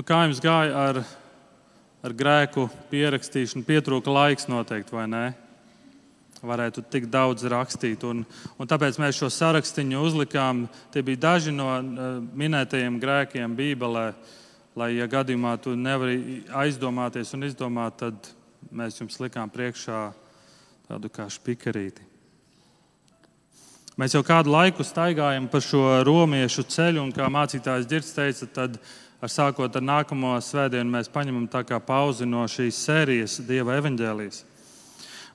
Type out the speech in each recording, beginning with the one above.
Nu, kā jums gāja ar, ar grēku pierakstīšanu? Pietrūka laiks noteikti, vai ne? Varētu tik daudz rakstīt. Un, un tāpēc mēs šo sarakstu uzlikām. Tie bija daži no uh, minētajiem grēkiem Bībelē. Lai, ja gadījumā tu nevari aizdomāties un izdomāt, tad mēs jums likām priekšā tādu kā špikarīti. Mēs jau kādu laiku staigājam pa šo romiešu ceļu, un kā mācītājs Girts teica, tad ar sākot ar nākamo svētdienu mēs paņemam tā kā pauzi no šīs sērijas Dieva evaņģēlijas.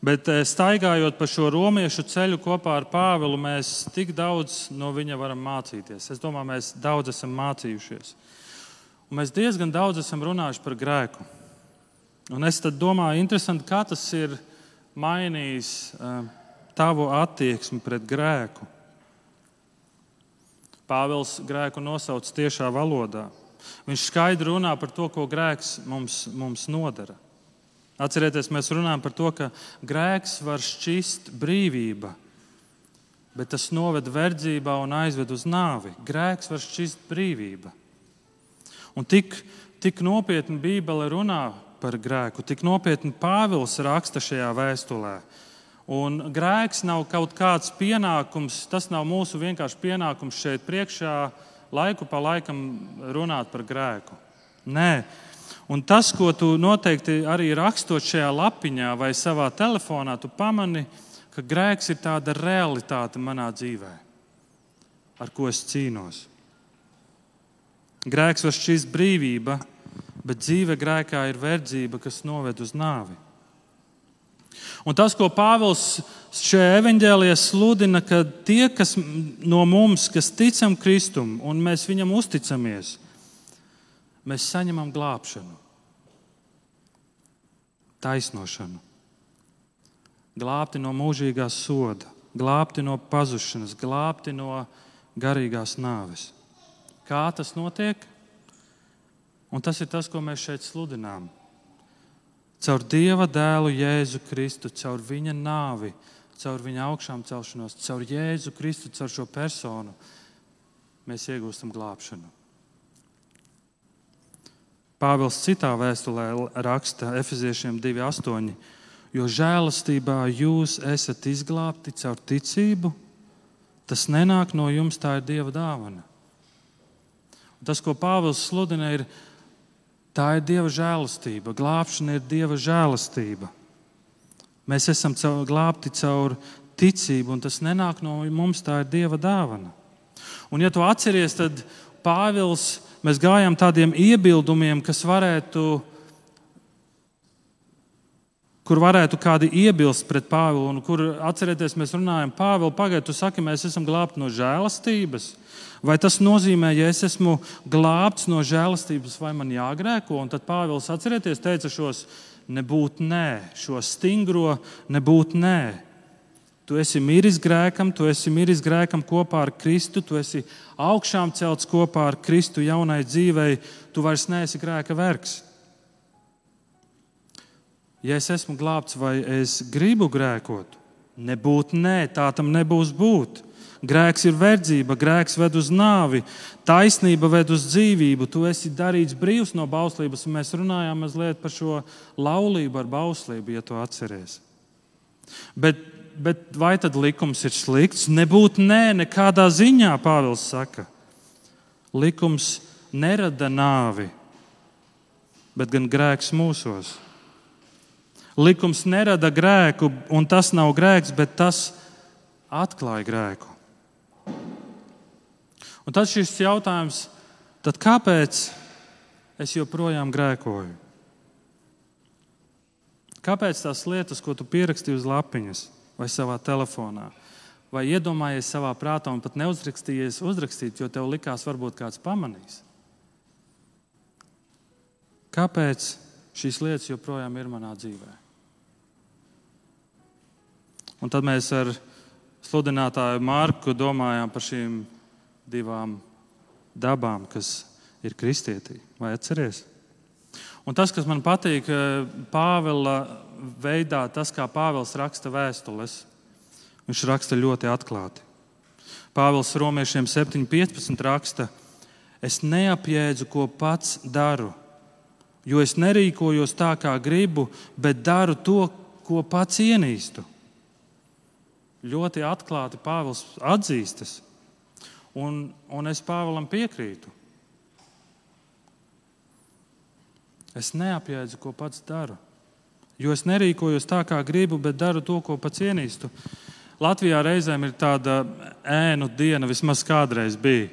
Bet eh, staigājot pa šo romiešu ceļu kopā ar Pāvilu, mēs tik daudz no viņa varam mācīties. Es domāju, mēs daudz esam mācījušies. Un mēs diezgan daudz esam runājuši par grēku. Un es domāju, interesanti, kā tas ir mainījis. Uh, tavu attieksmi pret grēku. Pāvils grēku nosauc tiešā valodā. Viņš skaidri runā par to, ko grēks mums, mums nodara. Atcerieties, mēs runājam par to, ka grēks var šķist brīvība, bet tas noved verdzībā un aizved uz nāvi. Grēks var šķist brīvība. Un tik, tik nopietni Bībele runā par grēku, tik nopietni Pāvils raksta šajā vēstulē. Un grēks nav kaut kāds pienākums, tas nav mūsu vienkārši pienākums šeit priekšā, laiku pa laikam runāt par grēku. Nē, un tas, ko tu noteikti arī rakstot šajā lapiņā vai savā telefonā, tu pamani, ka grēks ir tāda realitāte manā dzīvē, ar ko es cīnos. Grēks var šķist brīvība, bet dzīve grēkā ir verdzība, kas noved uz nāvi. Un tas, ko Pāvils šajā evanģēlijā sludina, ka tie, kas no mums, kas ticam Kristum un mēs viņam uzticamies, mēs saņemam glābšanu, taisnošanu, glābti no mūžīgā soda, glābti no pazušanas, glābti no garīgās nāves. Kā tas notiek? Un tas ir tas, ko mēs šeit sludinām caur Dieva dēlu Jēzu Kristu, caur viņa nāvi, caur viņa augšām celšanos, caur Jēzu Kristu, caur šo personu, mēs iegūstam glābšanu. Pāvils citā vēstulē raksta Efeziešiem 2,8. Jo žēlastībā jūs esat izglābti caur ticību, tas nenāk no jums, tā ir Dieva dāvana. Un tas, ko Pāvils sludina, ir Tā ir Dieva žēlastība. Glābšana ir Dieva žēlastība. Mēs esam glābti caur ticību, un tas nenāk no mums, tā ir Dieva dāvana. Un, ja tu atceries, tad Pāvils, mēs gājām tādiem iebildumiem, kas varētu, kur varētu kādi iebilst pret Pāvilu, un kur atcerieties, mēs runājam, Pāvils, pagaidiet, tu saki, mēs esam glābti no žēlastības. Vai tas nozīmē, ja es esmu glābts no žēlastības, vai man jāgrēko? Un tad Pāvils atcerieties, teica šos nebūt nē, šo stingro nebūt nē. Tu esi miris grēkam, tu esi miris grēkam kopā ar Kristu, tu esi augšām celts kopā ar Kristu jaunai dzīvei, tu vairs neesi grēka vergs. Ja es esmu glābts vai es gribu grēkot, nebūt nē, tā tam nebūs būt. Grēks ir verdzība, grēks ved uz nāvi, taisnība ved uz dzīvību. Tu esi darīts brīvs no bauslības, un mēs runājām mazliet par šo laulību ar bauslību, ja tu atceries. Bet, bet vai tad likums ir slikts? Nebūt nē, nekādā ziņā, Pāvils saka. Likums nerada nāvi, bet gan grēks mūsos. Likums nerada grēku, un tas nav grēks, bet tas atklāja grēku. Un tad šis jautājums, tad kāpēc es joprojām grēkoju? Kāpēc tās lietas, ko tu pierakstīji uz lapiņas vai savā telefonā, vai iedomājies savā prātā un pat neuzrakstījies, uzrakstīt, jo tev likās, varbūt kāds pamanīs? Kāpēc šīs lietas joprojām ir manā dzīvē? Un tad mēs ar sludinātāju Mārku domājām par šīm divām dabām, kas ir kristietī. Vai atceries? Un tas, kas man patīk eh, Pāvila veidā, tas, kā Pāvils raksta vēstules, viņš raksta ļoti atklāti. Pāvils romiešiem 7,15 raksta: Es neapjēdzu, ko pats daru, jo es nerīkojos tā, kā gribu, bet daru to, ko pats ienīstu. Ļoti atklāti Pāvils atzīstas, un, un es Pāvēlam piekrītu. Es neapjēdzu, ko pats daru. Jo es nerīkojos tā, kā gribu, bet daru to, ko pats ienīstu. Latvijā reizēm ir tāda ēnu diena, vismaz kādreiz bija.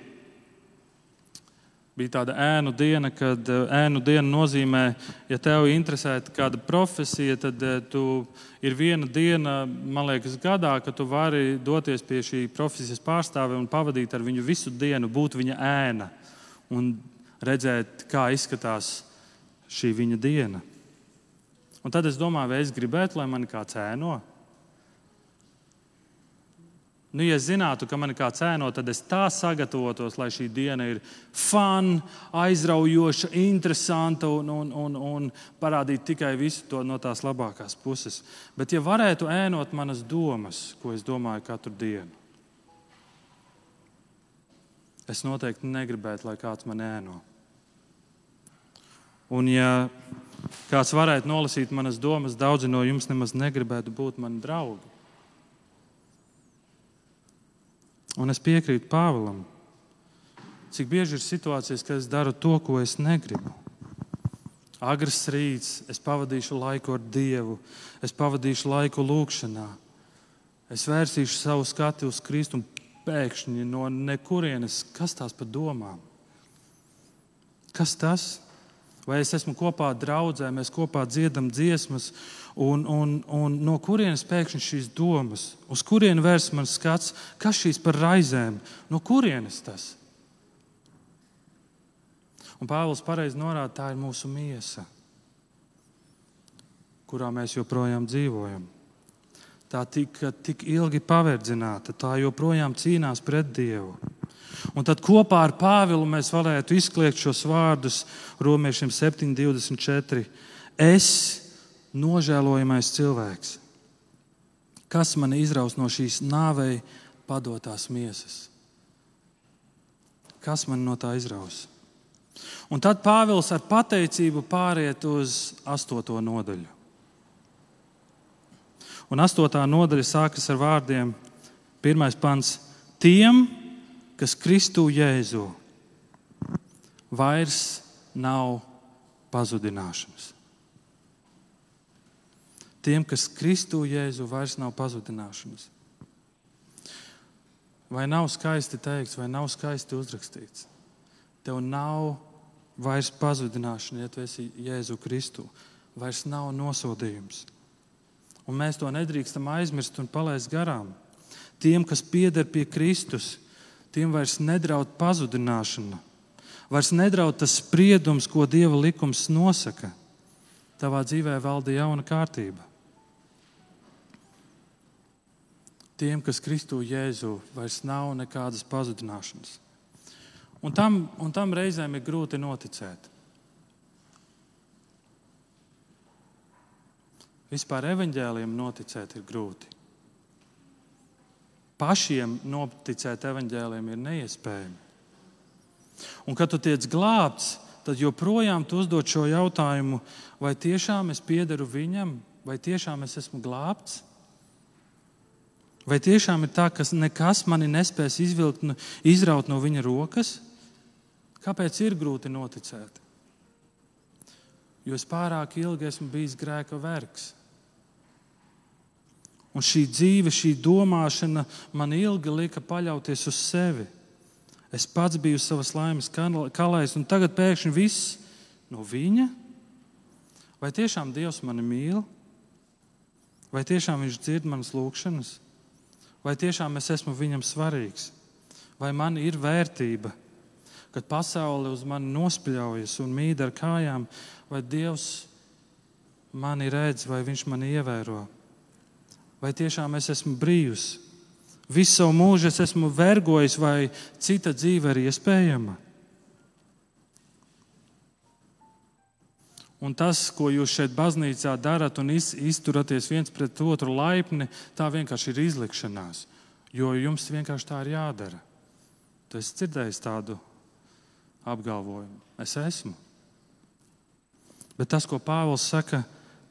Bija tāda ēnu diena, kad eh, ēnu diena nozīmē, ja tev interesē kāda profesija, tad eh, tu ir viena diena, man liekas, gadā, kad tu vari doties pie šī profesijas pārstāve un pavadīt ar viņu visu dienu, būt viņa ēna un redzēt, kā izskatās šī viņa diena. Un tad es domāju, vai es gribētu, lai mani kāds ēno. Nu, ja zinātu, ka man ir kāds ēno, tad es tā sagatavotos, lai šī diena ir fun, aizraujoša, interesanta un, un, un, un parādītu tikai visu to no tās labākās puses. Bet, ja varētu ēnot manas domas, ko es domāju katru dienu, es noteikti negribētu, lai kāds man ēno. Un, ja kāds varētu nolasīt manas domas, daudzi no jums nemaz negribētu būt mani draugi. Un es piekrītu Pāvilam, cik bieži ir situācijas, kad es daru to, ko es negribu. Agrs rīts, es pavadīšu laiku ar Dievu, es pavadīšu laiku lūgšanā, es vērsīšu savu skatu uz Kristu un pēkšņi no nekurienes, kas tās par domām? Kas tas? Vai es esmu kopā draugiem, mēs kopā dziedam dziesmas, un, un, un no kurienes pēkšņi šīs domas, uz kurieni vērs man skats, kas šīs par raizēm, no kurienes tas? Un Pāvils pareizi norāda, tā ir mūsu miesa, kurā mēs joprojām dzīvojam. Tā tika tik ilgi paverdzināta, tā joprojām cīnās pret Dievu. Un tad kopā ar Pāvilu mēs varētu izkliegt šos vārdus Romiešiem 7,24. Es, nožēlojamais cilvēks, kas man izraus no šīs nāvei padotās miesas? Kas man no tā izraus? Un tad Pāvils ar pateicību pāriet uz astoto nodaļu. Un astotā nodaļa sākas ar vārdiem: pirmais pants - tiem, kas Kristu Jēzu vairs nav pazudināšanas. Tiem, kas Kristu Jēzu vairs nav pazudināšanas. Vai nav skaisti teikts, vai nav skaisti uzrakstīts? Tev nav vairs pazudināšana, ja tu esi Jēzu Kristu. Vairs nav nosodījums. Un mēs to nedrīkstam aizmirst un palaist garām. Tiem, kas pieder pie Kristus, tiem vairs nedraud pazudināšana. Vairs nedraud tas spriedums, ko Dieva likums nosaka. Tavā dzīvē valda jauna kārtība. Tiem, kas Kristu Jēzu, vairs nav nekādas pazudināšanas. Un tam, un tam reizēm ir grūti noticēt. Vispār evaņģēliem noticēt ir grūti pašiem noticēt evaņģēliem ir neiespējami. Un, kad tu tiec glābts, tad joprojām tu uzdod šo jautājumu, vai tiešām es piederu viņam, vai tiešām es esmu glābts? Vai tiešām ir tā, ka nekas mani nespēs izvilkt, izraut no viņa rokas? Kāpēc ir grūti noticēt? Jo es pārāk ilgi esmu bijis grēka vergs. Un šī dzīve, šī domāšana man ilgi lika paļauties uz sevi. Es pats biju savas laimes kalējs, un tagad pēkšņi viss no viņa. Vai tiešām Dievs mani mīl? Vai tiešām Viņš dzird manas lūgšanas? Vai tiešām es esmu Viņam svarīgs? Vai man ir vērtība, kad pasaule uz mani nospļaujas un mīd ar kājām, vai Dievs mani redz, vai Viņš mani ievēro? Vai tiešām es esmu brīvs. Visu savu mūžu es esmu vergojis, vai cita dzīve ir iespējama. Un tas, ko jūs šeit, baznīcā, darat un izturaties viens pret otru laipni, tā vienkārši ir izlikšanās. Jo jums vienkārši tā ir jādara. Tu esi dzirdējis tādu apgalvojumu. Es esmu. Bet tas, ko Pāvils saka,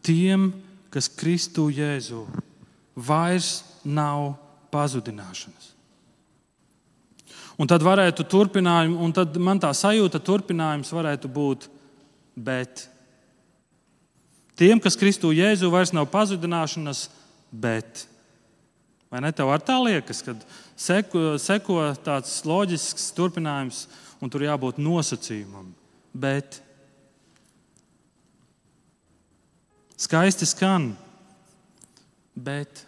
tiem, kas Kristu Jēzu vairs nav pazudināšanas. Un tad varētu turpinājums, un tad man tā sajūta turpinājums varētu būt, bet tiem, kas Kristu Jēzu vairs nav pazudināšanas, bet. Vai ne tev ar tā liekas, kad seko, seko tāds loģisks turpinājums, un tur jābūt nosacījumam? Bet skaisti skan, bet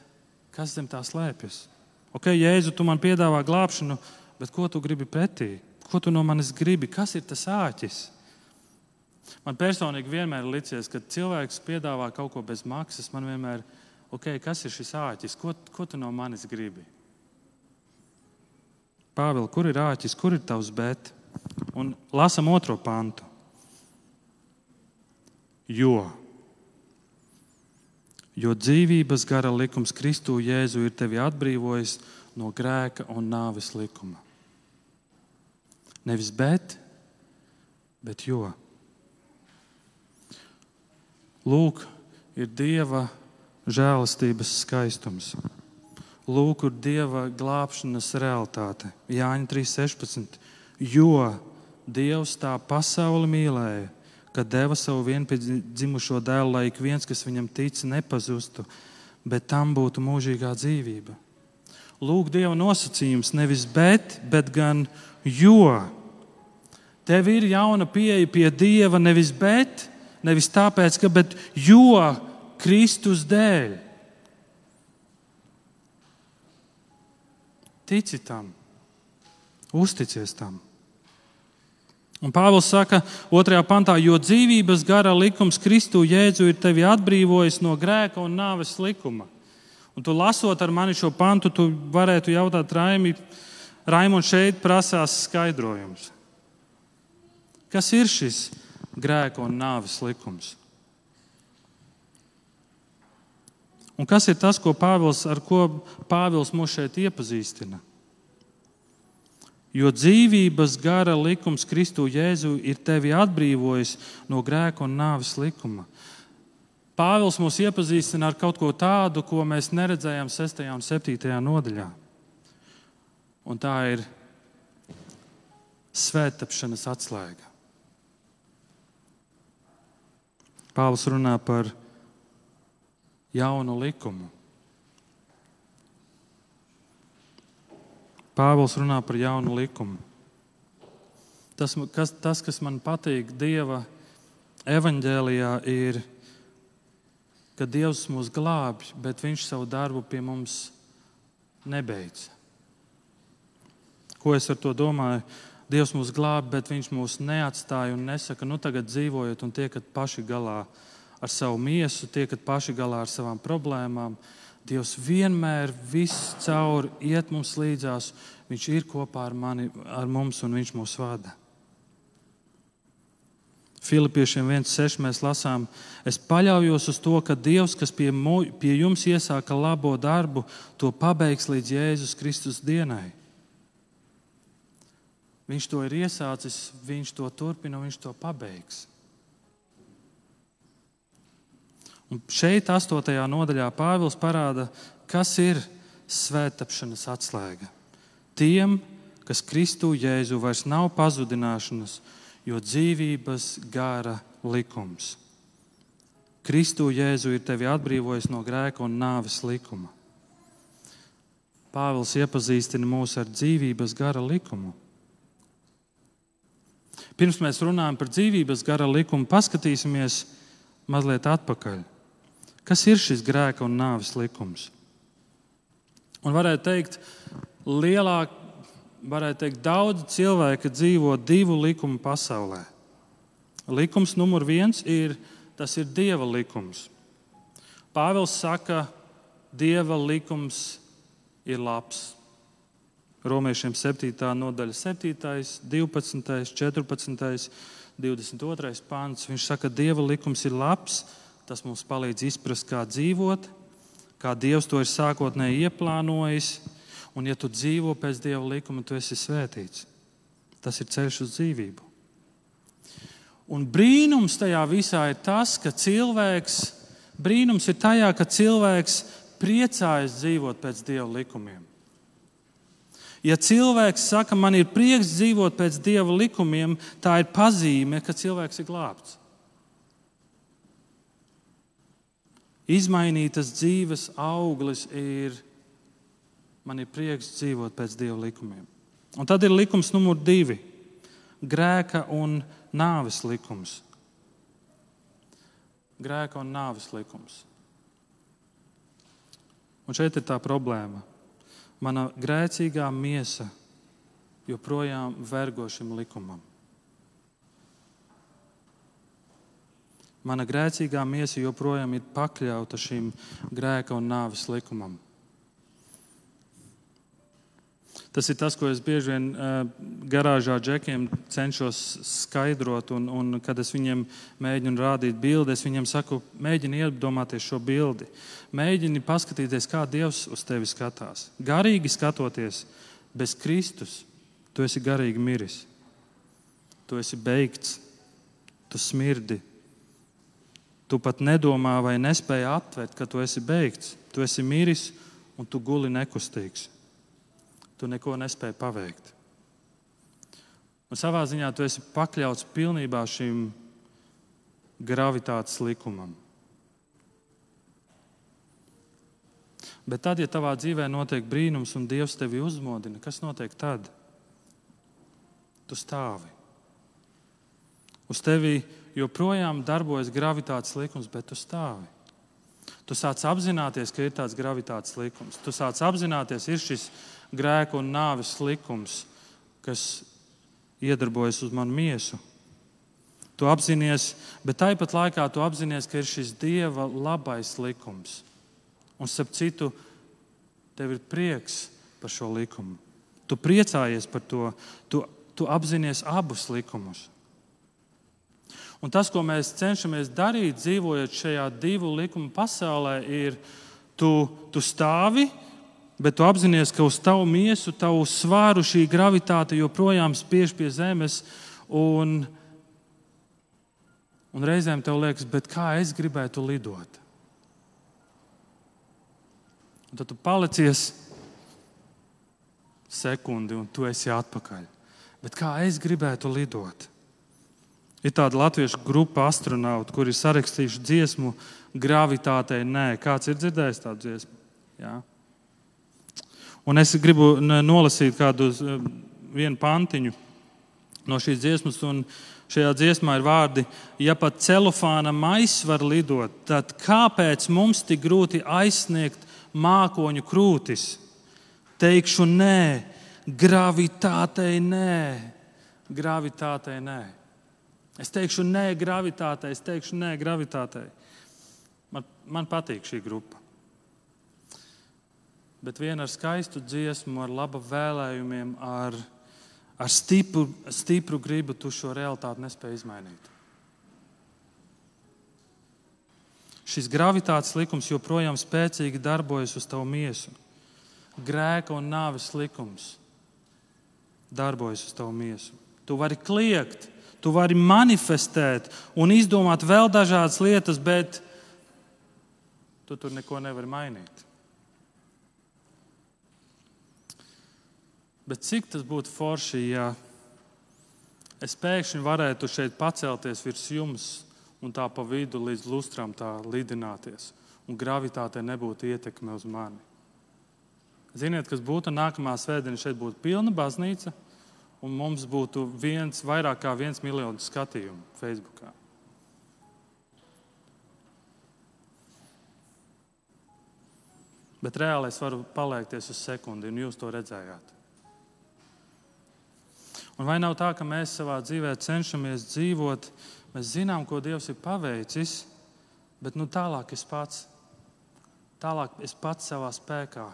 kas zem tā slēpjas? Ok, Jēzu, tu man piedāvā glābšanu, bet ko tu gribi pretī? Ko tu no manis gribi? Kas ir tas āķis? Man personīgi vienmēr ir licies, ka cilvēks piedāvā kaut ko bez maksas. Man vienmēr ir, ok, kas ir šis āķis? Ko, ko tu no manis gribi? Pāvils, kur ir āķis, kur ir tavs bet? Un lasam otro pantu. Jo Jo dzīvības gara likums Kristu Jēzu ir tevi atbrīvojis no grēka un nāves likuma. Nevis bet, bet jo. Lūk, ir Dieva žēlastības skaistums. Lūk, ir Dieva glābšanas realitāte. Jāņa 3.16. Jo Dievs tā pasauli mīlēja, ka deva savu vienpiedzimušo dēlu, lai ik viens, kas viņam tic, nepazustu, bet tam būtu mūžīgā dzīvība. Lūk, Dieva nosacījums nevis bet, bet gan jo. Tev ir jauna pieeja pie Dieva nevis bet, nevis tāpēc, ka, bet jo Kristus dēļ. Tici tam, uzticies tam. Un Pāvils saka, 2. pantā, jo dzīvības gara likums Kristu Jēzu ir tevi atbrīvojis no grēka un nāves likuma. Un tu lasot ar mani šo pantu, tu varētu jautāt Raimi, Raimons šeit prasās skaidrojums. Kas ir šis grēka un nāves likums? Un kas ir tas, ko Pāvils, ar ko Pāvils mūs šeit iepazīstina? Jo dzīvības gara likums Kristu Jēzu ir tevi atbrīvojis no grēka un nāves likuma. Pāvils mūs iepazīstina ar kaut ko tādu, ko mēs neredzējām 6. un 7. nodaļā. Un tā ir svētapšanas atslēga. Pāvils runā par jaunu likumu. Pāvils runā par jaunu likumu. Tas, kas, tas, kas man patīk Dieva evaņģēlijā, ir, ka Dievs mūs glābj, bet Viņš savu darbu pie mums nebeidz. Ko es ar to domāju? Dievs mūs glābj, bet Viņš mūs neatstāja un nesaka, nu tagad dzīvojiet un tiekat paši galā ar savu miesu, tiekat paši galā ar savām problēmām. Dievs vienmēr viss cauri iet mums līdzās. Viņš ir kopā ar, mani, ar mums un viņš mūs vada. Filipiešiem 1,6 mēs lasām, es paļaujos uz to, ka Dievs, kas pie, mu, pie jums iesāka labo darbu, to pabeigs līdz Jēzus Kristus dienai. Viņš to ir iesācis, viņš to turpina, viņš to pabeigs. Un šeit, 8. nodaļā, Pāvils parāda, kas ir svētāpšanas atslēga. Tiem, kas Kristu Jēzu vairs nav pazudināšanas, jo dzīvības gara likums. Kristu Jēzu ir tevi atbrīvojis no grēka un nāves likuma. Pāvils iepazīstina mūs ar dzīvības gara likumu. Pirms mēs runājam par dzīvības gara likumu, paskatīsimies mazliet atpakaļ. Kas ir šis grēka un nāves likums? Un varētu teikt, lielāk, varētu teikt, daudz cilvēku dzīvo divu likumu pasaulē. Likums numur viens ir, tas ir Dieva likums. Pāvils saka, Dieva likums ir labs. Romiešiem 7. nodaļa, 7., 12., 14., 22. pāns. Viņš saka, ka Dieva likums ir labs, Tas mums palīdz izprast, kā dzīvot, kā Dievs to ir sākotnēji ieplānojis. Un, ja tu dzīvo pēc Dieva likuma, tu esi svētīts. Tas ir ceļš uz dzīvību. Un brīnums tajā visā ir tas, ka cilvēks, brīnums ir tajā, ka cilvēks priecājas dzīvot pēc Dieva likumiem. Ja cilvēks saka, man ir prieks dzīvot pēc Dieva likumiem, tā ir pazīme, ka cilvēks ir glābts. Izmainītas dzīves auglis ir, man ir prieks dzīvot pēc Dieva likumiem. Un tad ir likums numur divi - grēka un nāves likums. Grēka un nāves likums. Un šeit ir tā problēma. Mana grēcīgā miesa joprojām vergo šim likumam. Mana grēcīgā miesa joprojām ir pakļauta šim grēka un nāves likumam. Tas ir tas, ko es bieži vien uh, garāžā džekiem cenšos skaidrot. Un, un, kad es viņiem mēģinu rādīt bildi, es viņiem saku, mēģini iedomāties šo bildi. Mēģini paskatīties, kā Dievs uz tevi skatās. Garīgi skatoties, bez Kristus, tu esi garīgi miris. Tu esi beigts, tu smirdi. Tu pat nedomā vai nespēji aptvert, ka tu esi beigts. Tu esi miris un tu guli nekustīgs tu neko nespēji paveikt. Un savā ziņā tu esi pakļauts pilnībā šim gravitātes likumam. Bet tad, ja tavā dzīvē notiek brīnums un Dievs tevi uzmodina, kas notiek tad? Tu stāvi. Uz tevi joprojām darbojas gravitātes likums, bet tu stāvi. Tu sāc apzināties, ka ir tāds gravitātes likums. Tu sāc apzināties, ir šis grēku un nāves likums, kas iedarbojas uz manu miesu. Tu apzinājies, bet tāpat laikā tu apzinājies, ka ir šis Dieva labais likums. Un, starp citu, tev ir prieks par šo likumu. Tu priecājies par to, tu, tu apzinājies abus likumus. Un tas, ko mēs cenšamies darīt, dzīvojot šajā divu likumu pasaulē, ir, tu, tu stāvi bet tu apzinājies, ka uz tavu miesu, tavu svāru šī gravitāte joprojām spiež pie zemes. Un, un reizēm tev liekas, kā es gribētu lidot. Un tad tu palicies sekundi, un tu esi atpakaļ. Bet kā es gribētu lidot? Ir tāda latviešu grupa astronautu, kuri ir sarakstījuši dziesmu gravitātei. Nē, kāds ir dzirdējis tādu dziesmu? Jā. Un es gribu nolasīt kādu vienu pantiņu no šīs dziesmas. Šajā dziesmā ir vārdi, ja pat celofāna maiss var lidot, tad kāpēc mums tik grūti aizsniegt mākoņu krūtis? Teikšu nē, gravitātei nē, gravitātei nē. Es teikšu nē, gravitātei, es teikšu nē, gravitātei. Man, man patīk šī grupa bet viena ar skaistu dziesmu, ar labu vēlējumiem, ar, ar stipru, stipru gribu, tu šo realitāti nespēji izmainīt. Šis gravitātes likums joprojām spēcīgi darbojas uz tavu miesu. Grēka un nāves likums darbojas uz tavu miesu. Tu vari kliegt, tu vari manifestēt un izdomāt vēl dažādas lietas, bet tu tur neko nevari mainīt. Bet cik tas būtu forši, ja es pēkšņi varētu šeit pacelties virs jums un tā pa vidu līdz lustram tā lidināties, un gravitāte nebūtu ietekme uz mani. Ziniet, kas būtu nākamā svētdiena, šeit būtu pilna baznīca, un mums būtu viens, vairāk kā viens miljons skatījumu Facebook. Bet reāli es varu paliekties uz sekundi, un jūs to redzējāt. Un vai nav tā, ka mēs savā dzīvē cenšamies dzīvot, mēs zinām, ko Dievs ir paveicis, bet nu, tālāk es pats, tālāk es pats savā spēkā,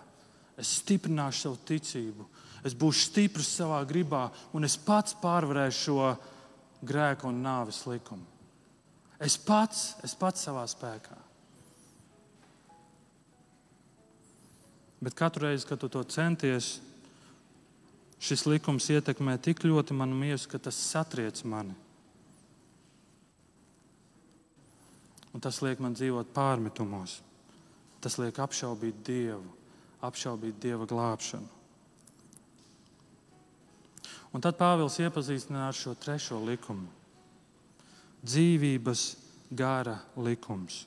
es stiprināšu savu ticību, es būšu stiprs savā gribā, un es pats pārvarēšu šo grēku un nāves likumu. Es pats, es pats savā spēkā. Bet katru reizi, kad tu to centies, šis likums ietekmē tik ļoti manu miesu, ka tas satriec mani. Un tas liek man dzīvot pārmetumos. Tas liek apšaubīt Dievu, apšaubīt Dieva glābšanu. Un tad Pāvils iepazīstina ar šo trešo likumu - dzīvības gara likums.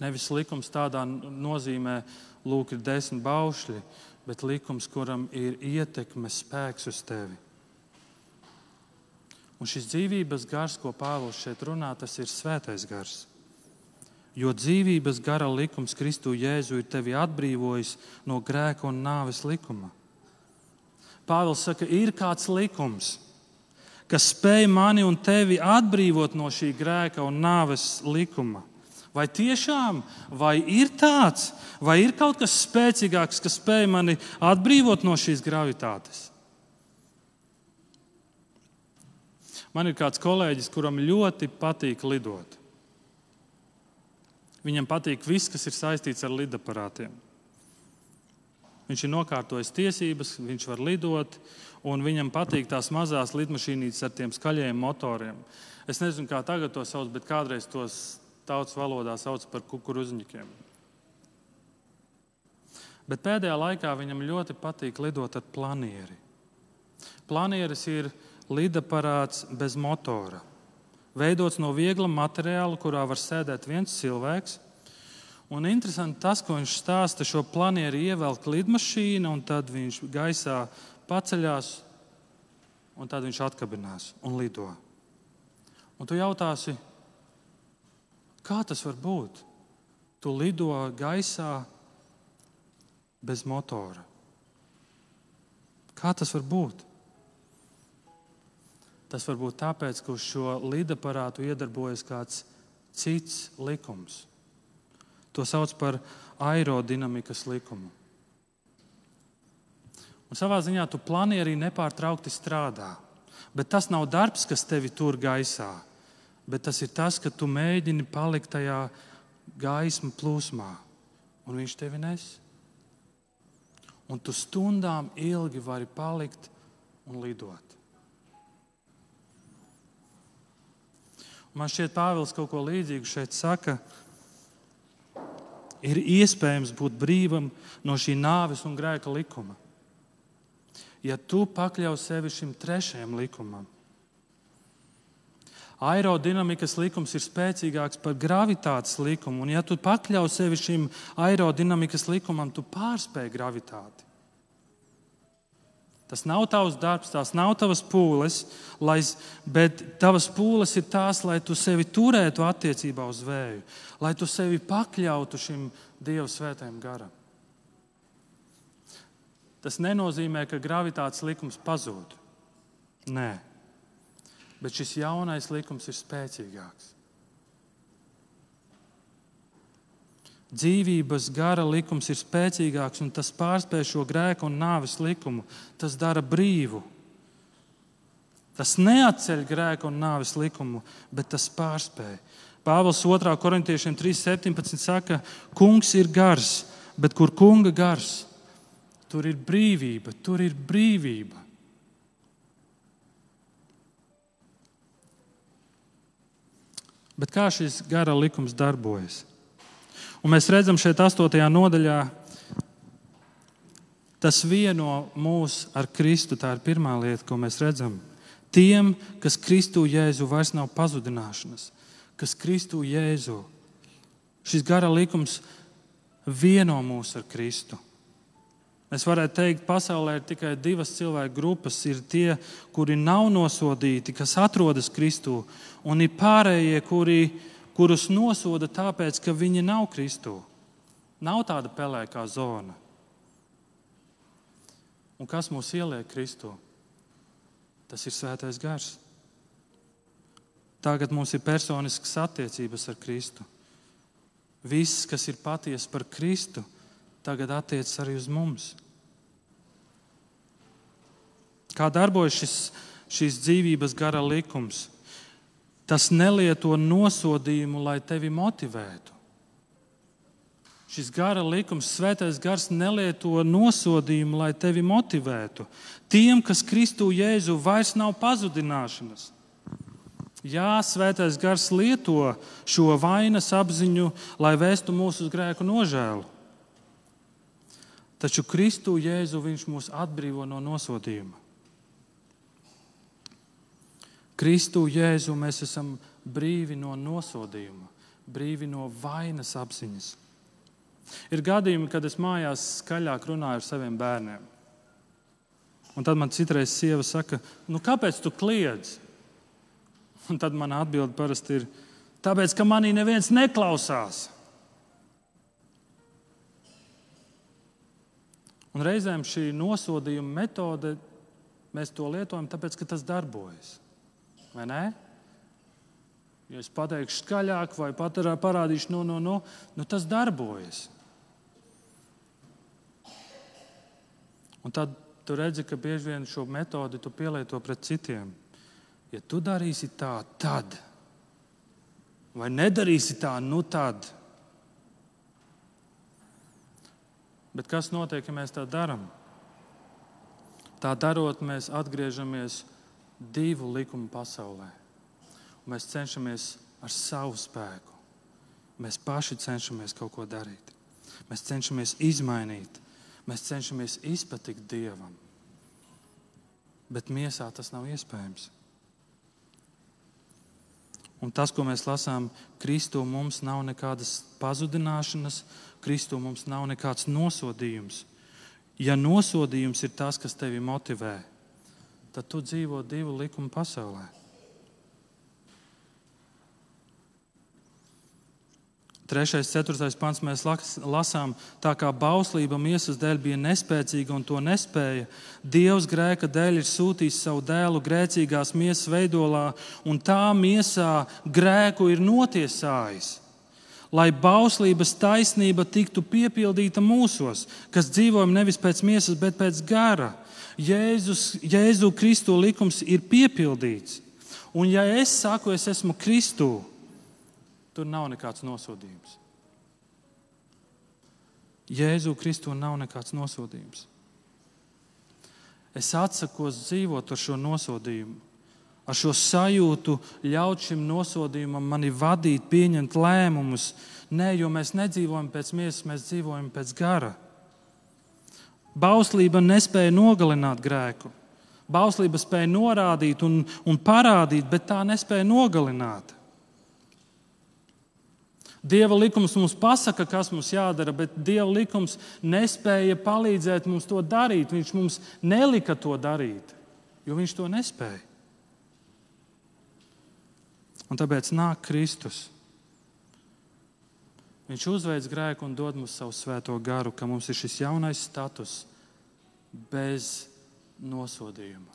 Nevis likums tādā nozīmē, lūk, ir desmit baušļi, bet likums, kuram ir ietekme, spēks uz tevi. Un šis dzīvības gars, ko Pāvils šeit runā, tas ir svētais gars. Jo dzīvības gara likums Kristu Jēzu ir tevi atbrīvojis no grēka un nāves likuma. Pāvils saka, ir kāds likums, kas spēj mani un tevi atbrīvot no šī grēka un nāves likuma. Vai tiešām vai ir tāds, vai ir kaut kas spēcīgāks, kas spēj mani atbrīvot no šīs gravitātes? Man ir kāds kolēģis, kuram ļoti patīk lidot. Viņam patīk viss, kas ir saistīts ar lidaparātiem. Viņš ir nokārtojis tiesības, viņš var lidot, un viņam patīk tās mazās lidmašīnītes ar tiem skaļiem motoriem. Es nezinu, kā tagad to sauc, bet kādreiz tos tautas valodā sauc par kukurūzņiem. Bet pēdējā laikā viņam ļoti patīk lidot ar planieri. Planieris ir lidaparāts bez motora, veidots no viegla materiāla, kurā var sēdēt viens cilvēks. Un interesanti tas, ko viņš stāsta, šo planieri ievelk lidmašīna, un tad viņš gaisā paceļās, un tad viņš atkabinās un lido. Un tu jautāsi, Kā tas var būt? Tu lido gaisā bez motora. Kā tas var būt? Tas var būt tāpēc, ka uz šo lidaparātu iedarbojas kāds cits likums. To sauc par aerodinamikas likumu. Un savā ziņā tu planierī nepārtraukti strādā, bet tas nav darbs, kas tevi tur gaisā bet tas ir tas, ka tu mēģini palikt tajā gaismu plūsmā, un viņš tevi nes. Un tu stundām ilgi vari palikt un lidot. Man šķiet, Pāvils kaut ko līdzīgu šeit saka. Ir iespējams būt brīvam no šī nāves un grēka likuma. Ja tu pakļauj sevi šim trešajam likumam, aerodinamikas likums ir spēcīgāks par gravitātes likumu. Un, ja tu pakļauj sevi šim aerodinamikas likumam, tu pārspēj gravitāti. Tas nav tavs darbs, tās nav tavas pūles, lai, bet tavas pūles ir tās, lai tu sevi turētu attiecībā uz vēju, lai tu sevi pakļautu šim Dieva svētajam garam. Tas nenozīmē, ka gravitātes likums pazūd. Nē, bet šis jaunais likums ir spēcīgāks. Dzīvības gara likums ir spēcīgāks, un tas pārspēj šo grēku un nāves likumu. Tas dara brīvu. Tas neatceļ grēku un nāves likumu, bet tas pārspēj. Pāvils 2. korintiešiem 3.17 saka, kungs ir gars, bet kur kunga gars, tur ir brīvība, tur ir brīvība. Bet kā šis gara likums darbojas? Un mēs redzam šeit, 8. nodaļā, tas vieno mūs ar Kristu. Tā ir pirmā lieta, ko mēs redzam. Tiem, kas Kristu Jēzu vairs nav pazudināšanas, kas Kristu Jēzu. Šis gara likums vieno mūs ar Kristu. Mēs varētu teikt, ka pasaulē ir tikai divas cilvēku grupas. Ir tie, kuri nav nosodīti, kas atrodas Kristū, un ir pārējie, kuri, kurus nosoda tāpēc, ka viņi nav Kristū. Nav tāda pelēkā zona. Un kas mūs ieliek Kristū? Tas ir svētais gars. Tagad mums ir personiskas attiecības ar Kristu. Viss, kas ir patiesa par Kristu, tagad attiecas arī uz mums. Kā darbojas šis, šīs dzīvības gara likums? Tas nelieto nosodījumu, lai tevi motivētu. Šis gara likums, svētais gars, nelieto nosodījumu, lai tevi motivētu. Tiem, kas Kristu Jēzu vairs nav pazudināšanas. Jā, svētais gars lieto šo vainas apziņu, lai vēstu mūsu grēku nožēlu. Taču Kristu Jēzu viņš mūs atbrīvo no nosodījuma. Kristu Jēzu mēs esam brīvi no nosodījuma, brīvi no vainas apziņas. Ir gadījumi, kad es mājās skaļāk runāju ar saviem bērniem. Un tad man citreiz sieva saka, nu, kāpēc tu kliedz? Un tad man atbilde parasti ir, tāpēc, ka manī neviens neklausās. Un reizēm šī nosodījuma metode, mēs to lietojam, tāpēc, ka tas darbojas. Vai ne? Ja es pateikšu skaļāk, vai pat parādīšu, no, no, no, nu tas darbojas. Un tad tu redzi, ka bieži vien šo metodi tu pielieto pret citiem. Ja tu darīsi tā, tad, vai nedarīsi tā, nu tad. Bet kas notiek, ja mēs tā darām? Tā darot, mēs atgriežamies divu likumu pasaulē. Mēs cenšamies ar savu spēku. Mēs paši cenšamies kaut ko darīt. Mēs cenšamies izmainīt, mēs cenšamies izpatikt Dievam. Bet miesā tas nav iespējams. Un tas, ko mēs lasām, Kristū mums nav nekādas pazudināšanas, Kristū mums nav nekāds nosodījums. Ja nosodījums ir tas, kas tevi motivē, tad tu dzīvo divu likumu pasaulē. Trešais, ceturtais pants mēs lasām, tā kā bauslība miesas dēļ bija nespēcīga un to nespēja. Dievs grēka dēļ ir sūtījis savu dēlu grēcīgās miesas veidolā, un tā miesā grēku ir notiesājis. Lai bauslības taisnība tiktu piepildīta mūsos, kas dzīvojam nevis pēc miesas, bet pēc gara. Jēzus, Jēzu Kristu likums ir piepildīts. Un ja es saku, es esmu Kristu, Tur nav nekāds nosodījums. Jēzu Kristu nav nekāds nosodījums. Es atsakos dzīvot ar šo nosodījumu, ar šo sajūtu, ļaut šim nosodījumam mani vadīt, pieņemt lēmumus. Nē, jo mēs nedzīvojam pēc miesas, mēs dzīvojam pēc gara. Bauslība nespēja nogalināt grēku. Bauslība spēja norādīt un, un parādīt, bet tā nespēja nogalināt. Dieva likums mums pasaka, kas mums jādara, bet Dieva likums nespēja palīdzēt mums to darīt. Viņš mums nelika to darīt, jo viņš to nespēja. Un tāpēc nāk Kristus. Viņš uzveic grēku un dod mums savu svēto garu, ka mums ir šis jaunais status bez nosodījuma.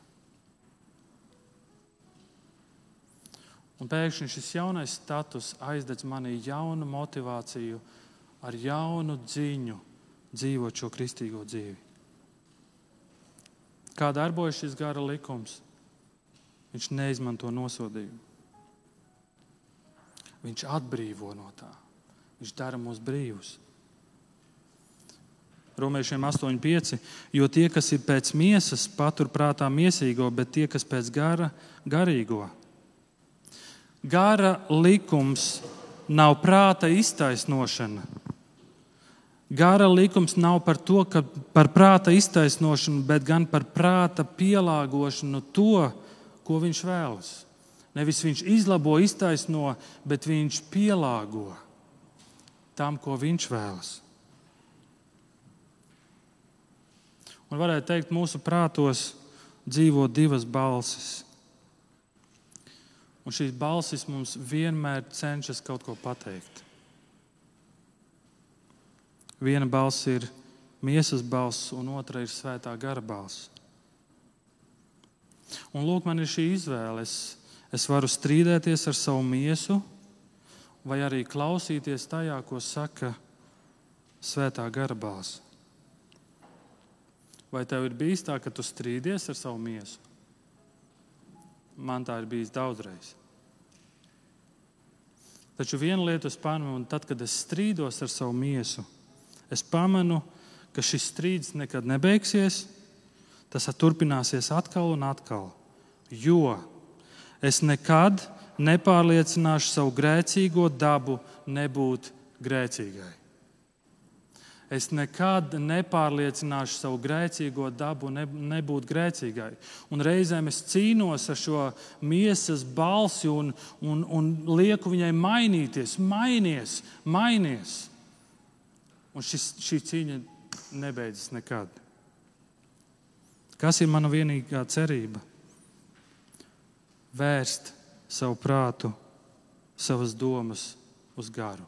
Un pēkšņi šis jaunais status aizdedz manī jaunu motivāciju, ar jaunu dziņu dzīvot šo kristīgo dzīvi. Kā darbojas šis gara likums? Viņš neizmanto nosodījumu. Viņš atbrīvo no tā. Viņš dara mūs brīvus. Romiešiem 8,5. Jo tie, kas ir pēc miesas, paturprātā miesīgo, bet tie, kas pēc gara, garīgo. Gara likums nav prāta iztaisnošana. Gara likums nav par to, ka par prāta iztaisnošanu, bet gan par prāta pielāgošanu to, ko viņš vēlas. Nevis viņš izlabo, iztaisno, bet viņš pielāgo tam, ko viņš vēlas. Un varētu teikt, mūsu prātos dzīvo divas balsis. Un šīs balsis mums vienmēr cenšas kaut ko pateikt. Viena balss ir miesas balss, un otra ir svētā gara balss. Un lūk, man ir šī izvēle. Es, es varu strīdēties ar savu miesu, vai arī klausīties tajā, ko saka svētā gara balss. Vai tev ir bijis tā, ka tu strīdies ar savu miesu? Man tā ir bijis daudzreiz. Taču viena lieta es pamanu, un tad, kad es strīdos ar savu miesu, es pamanu, ka šis strīds nekad nebeigsies. Tas turpināsies atkal un atkal. Jo es nekad nepārliecināšu savu grēcīgo dabu nebūt grēcīgai. Es nekad nepārliecināšu savu grēcīgo dabu, ne, nebūt grēcīgai. Un reizēm es cīnos ar šo miesas balsi un, un, un lieku viņai mainīties, mainies, mainies. Un šis, šī cīņa nebeidzas nekad. Kas ir mana vienīgā cerība? Vērst savu prātu, savas domas uz garu.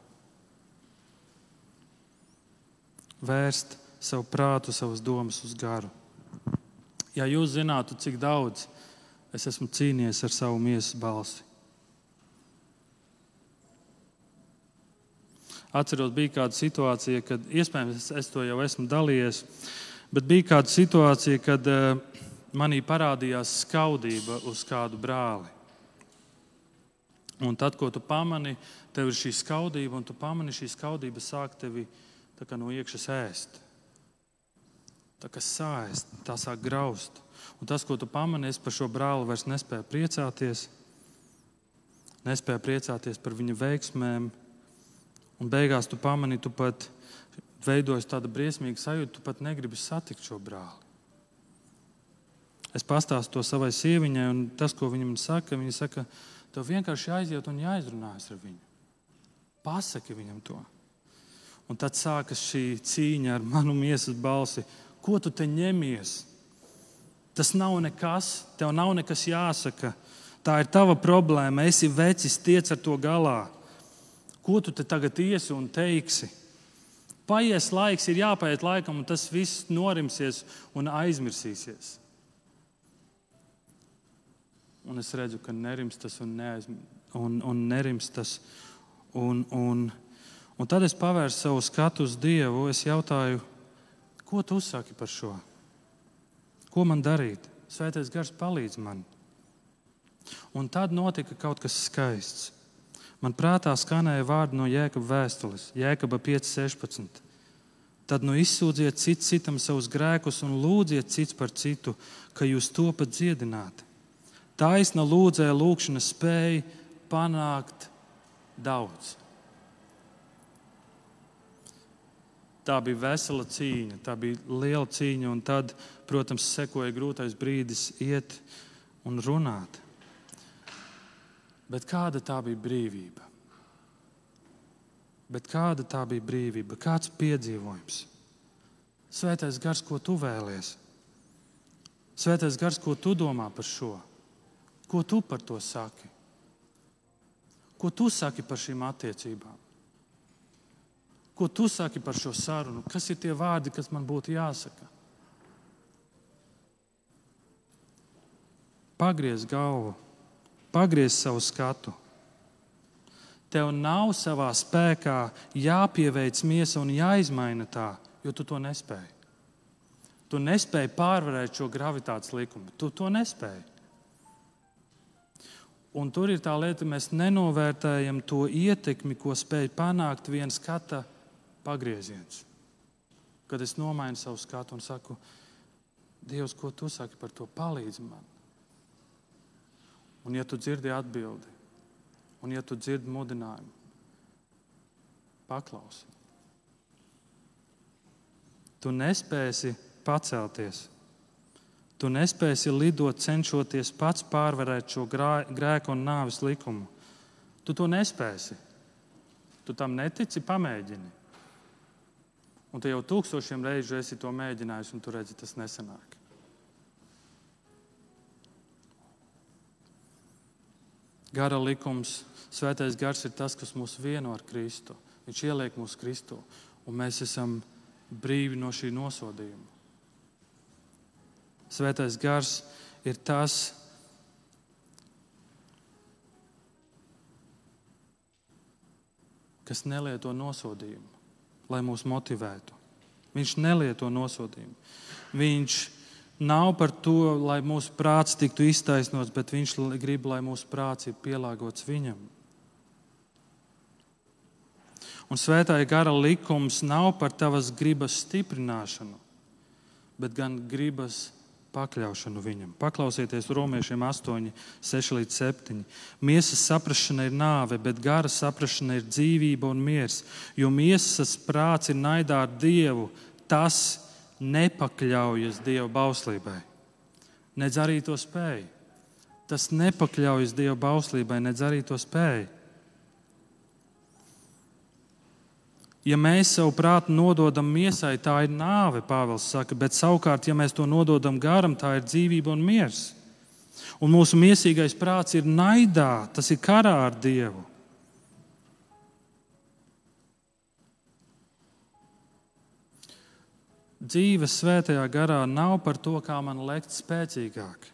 vērst savu prātu, savas domas uz garu. Ja jūs zinātu, cik daudz es esmu cīnījies ar savu miesas balsi. Atceros, bija kāda situācija, kad iespējams es to jau esmu dalījies, bet bija kāda situācija, kad uh, manī parādījās skaudība uz kādu brāli. Un tad, ko tu pamani, tev ir šī skaudība, un tu pamani šī skaudība sāk tevi no iekšas ēst. Tā kā sāēst, tā sāk graust. Un tas, ko tu pamanies par šo brāli, vairs nespēja priecāties, nespēja priecāties par viņa veiksmēm. Un beigās tu pamani, tu pat veidojas tāda briesmīga sajūta, tu pat negribi satikt šo brāli. Es pastāstu to savai sieviņai, un tas, ko viņa man saka, viņa saka, tev vienkārši jāiziet un jāizrunājas ar viņu. Pasaki viņam to. Un tad sākas šī cīņa ar manu miesas balsi. Ko tu te ņemies? Tas nav nekas, tev nav nekas jāsaka. Tā ir tava problēma. Esi vecis, tiec ar to galā. Ko tu te tagad iesi un teiksi? Paies laiks, ir jāpaiet laikam, un tas viss norimsies un aizmirsīsies. Un es redzu, ka nerims tas un, neaizm... un, un nerims tas. Un, un, Un tad es pavērsu savu skatu uz Dievu. Es jautāju, ko tu saki par šo? Ko man darīt? Svētais gars palīdz man. Un tad notika kaut kas skaists. Man prātā skanēja vārdi no Jēkabas vēstules, Jēkaba 5.16. Tad nu izsūdziet cits citam savus grēkus un lūdziet cits par citu, ka jūs topat dziedināti. Taisna lūdzēja lūkšana spēja panākt daudz. Tā bija vesela cīņa, tā bija liela cīņa, un tad, protams, sekoja grūtais brīdis iet un runāt. Bet kāda tā bija brīvība? Bet kāda tā bija brīvība? Kāds piedzīvojums? Svētais gars, ko tu vēlies? Svētais gars, ko tu domā par šo? Ko tu par to saki? Ko tu saki par šīm attiecībām? Ko tu saki par šo sarunu? Kas ir tie vārdi, kas man būtu jāsaka? Pagriez galvu, pagriez savu skatu. Tev nav savā spēkā jāpieveic miesa un jāizmaina tā, jo tu to nespēji. Tu nespēji pārvarēt šo gravitācijas likumu. Tu to nespēji. Un tur ir tā lieta, mēs nenovērtējam to ietekmi, ko spēj panākt viena skata pagrieziens. Kad es nomainu savu skatu un saku, Dievs, ko tu saki par to, palīdz man. Un, ja tu dzirdi atbildi, un ja tu dzirdi mudinājumu, paklausi. Tu nespēsi pacelties. Tu nespēsi lidot, cenšoties pats pārvarēt šo grēku un nāves likumu. Tu to nespēsi. Tu tam netici, pamēģini. Un tu jau tūkstošiem reižu esi to mēģinājis, un tu redzi, tas nesanāk. Gara likums, svētais gars ir tas, kas mūs vieno ar Kristu. Viņš ieliek mūsu Kristu, un mēs esam brīvi no šī nosodījuma. Svētais gars ir tas, kas nelieto nosodījumu lai mūs motivētu. Viņš nelieto nosodījumu. Viņš nav par to, lai mūsu prāts tiktu iztaisnots, bet viņš grib, lai mūsu prāts ir pielāgots viņam. Un svētāja gara likums nav par tavas gribas stiprināšanu, bet gan gribas pakļaušanu viņam. Paklausieties romiešiem 8, 6 līdz 7. Miesas saprāšana ir nāve, bet gara saprāšana ir dzīvība un miers. Jo miesas prāts ir naidā ar Dievu, tas nepakļaujas Dieva bauslībai. Nedz arī to spēj. Tas nepakļaujas Dieva bauslībai, nedz arī to spēj. Ja mēs savu prātu nododam miesai, tā ir nāve, Pāvils saka, bet savukārt, ja mēs to nododam garam, tā ir dzīvība un miers. Un mūsu miesīgais prāts ir naidā, tas ir karā ar Dievu. Dzīve svētajā garā nav par to, kā man liekt spēcīgāk,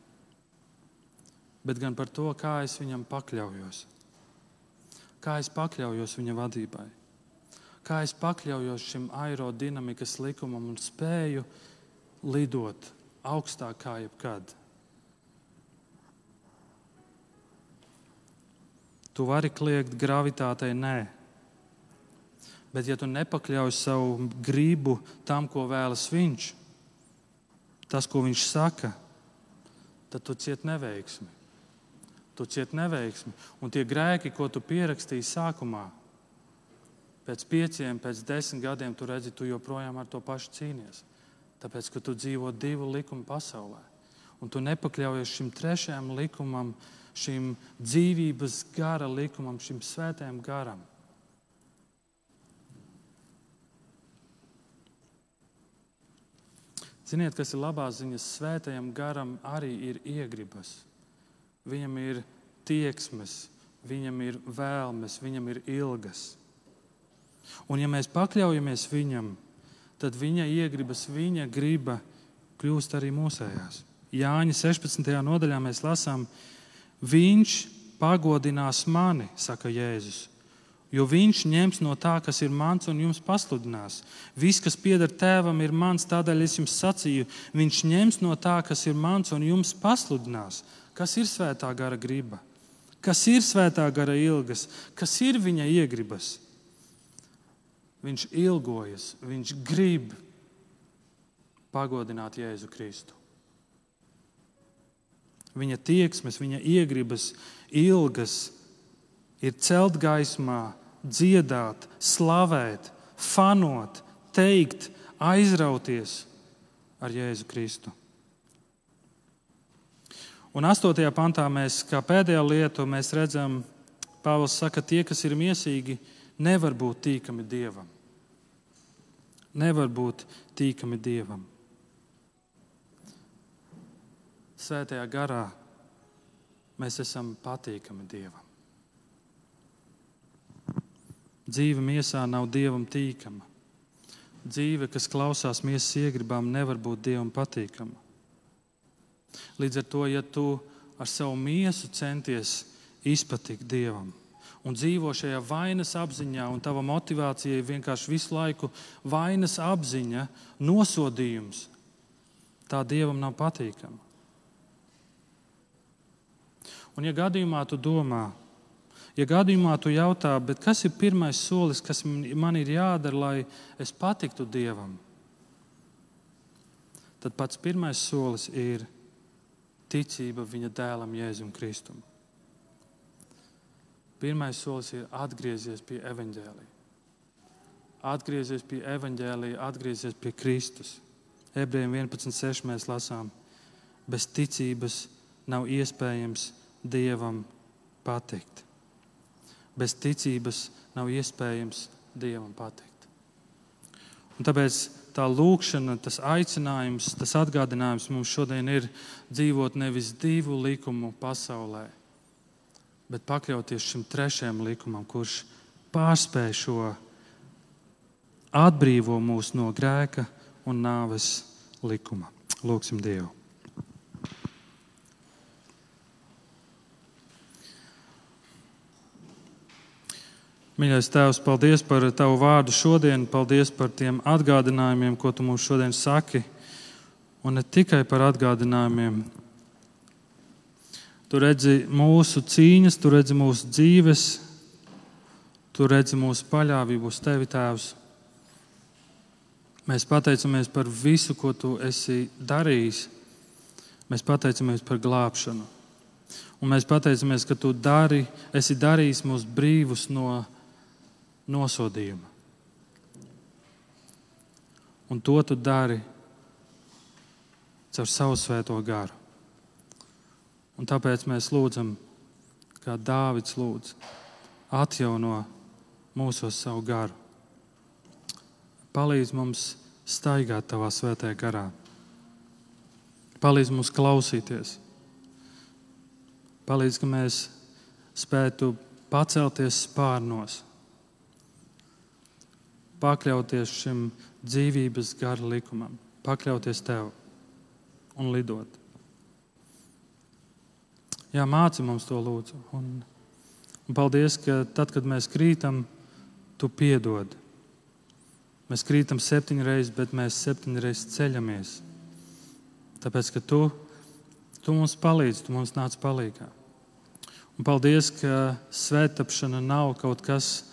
bet gan par to, kā es viņam pakļaujos. Kā es pakļaujos viņa vadībai kā es pakļaujos šim aerodinamikas likumam un spēju lidot augstāk kā jebkad. Tu vari kliegt gravitātei, nē. Bet, ja tu nepakļauj savu gribu tam, ko vēlas viņš, tas, ko viņš saka, tad tu cieti neveiksmi. Tu cieti neveiksmi. Un tie grēki, ko tu pierakstīji sākumā, pēc pieciem, pēc desmit gadiem tu redzi, tu joprojām ar to pašu cīnies. Tāpēc, ka tu dzīvo divu likumu pasaulē. Un tu nepakļaujies šim trešajam likumam, šim dzīvības gara likumam, šim svētajam garam. Ziniet, kas ir labās ziņas? Svētajam garam arī ir iegribas. Viņam ir tieksmes, viņam ir vēlmes, viņam ir ilgas. Un ja mēs pakļaujamies viņam, tad viņa iegribas, viņa griba kļūst arī mūsējās. Jāņa 16. nodaļā mēs lasām, viņš pagodinās mani, saka Jēzus. Jo viņš ņems no tā, kas ir mans, un jums pasludinās. Viss, kas pieder tēvam, ir mans, tādēļ es jums sacīju, viņš ņems no tā, kas ir mans, un jums pasludinās. Kas ir svētā gara griba? Kas ir svētā gara ilgas? Kas ir viņa iegribas? Viņš ilgojas, viņš grib pagodināt Jēzu Kristu. Viņa tieksmes, viņa iegribas, ilgas ir celt gaismā, dziedāt, slavēt, fanot, teikt, aizrauties ar Jēzu Kristu. Un 8. pantā mēs, kā pēdējo lietu, redzam, Pāvils saka, tie, kas ir miesīgi, nevar būt tīkami Dievam. Nevar būt tīkami Dievam. Svētajā garā mēs esam patīkami Dievam. Dzīve miesā nav Dievam tīkama. Dzīve, kas klausās miesas iegribām, nevar būt Dievam patīkama. Līdz ar to, ja tu ar savu miesu centies izpatikt Dievam, un dzīvo šajā vainas apziņā, un tava motivācija ir vienkārši visu laiku vainas apziņa, nosodījums, tā dievam nav patīkama. Un, ja gadījumā tu domā, ja gadījumā tu jautā, kas ir pirmais solis, kas man ir jādara, lai es patiktu dievam, tad pats pirmais solis ir ticība viņa dēlam Jēzum Kristum. Pirmais solis ir atgriezties pie evaņģēlīja. Atgriezties pie evaņģēlīja, atgriezties pie Kristus. Ebrejiem 11.6 mēs lasām, bez ticības nav iespējams Dievam patikt. Bez ticības nav iespējams Dievam patikt. Un tāpēc tā lūkšana, tas aicinājums, tas atgādinājums mums šodien ir dzīvot nevis divu likumu pasaulē, bet pakļauties šim trešajam likumam, kurš pārspēj šo atbrīvo mūs no grēka un nāves likuma. Lūksim Dievu! Mīļais Tēvs, paldies par Tavu vārdu šodien, paldies par tiem atgādinājumiem, ko Tu mums šodien saki. Un ne tikai par atgādinājumiem, Tu redzi mūsu cīņas, tu redzi mūsu dzīves, tu redzi mūsu paļāvību uz tevi, Tēvs. Mēs pateicamies par visu, ko tu esi darījis, Mēs pateicamies par glābšanu. Un mēs pateicamies, ka tu dari, esi darījis mūs brīvus no nosodījuma. Un to tu dari caur savu svēto garu. Un tāpēc mēs lūdzam, kā Dāvids lūdz, atjauno mūsos savu garu. Palīdz mums staigāt tavā svētajā garā. Palīdz mums klausīties. Palīdz, ka mēs spētu pacelties spārnos, pakļauties šim dzīvības gara likumam, pakļauties tev un lidot. Jā, māci mums to lūdzu. Un, un paldies, ka tad, kad mēs krītam, tu piedod. Mēs krītam septiņas reizes, bet mēs septiņas reizes ceļamies. Tāpēc, ka tu, tu mums palīdzi, tu mums nāc palīdzīgā. Un paldies, ka svētāpšana nav kaut kas,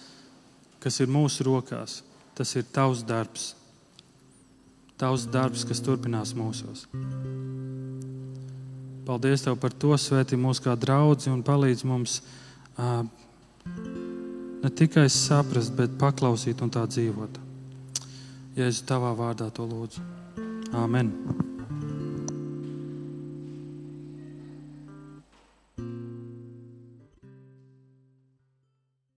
kas ir mūsu rokās. Tas ir tavs darbs. Tavs darbs, kas turpinās mūsos. Paldies Tev par to svētī mūs kā draugi un palīdz mums uh, ne tikai saprast, bet paklausīt un tā dzīvot. Es tavā vārdā to lūdzu. Āmen!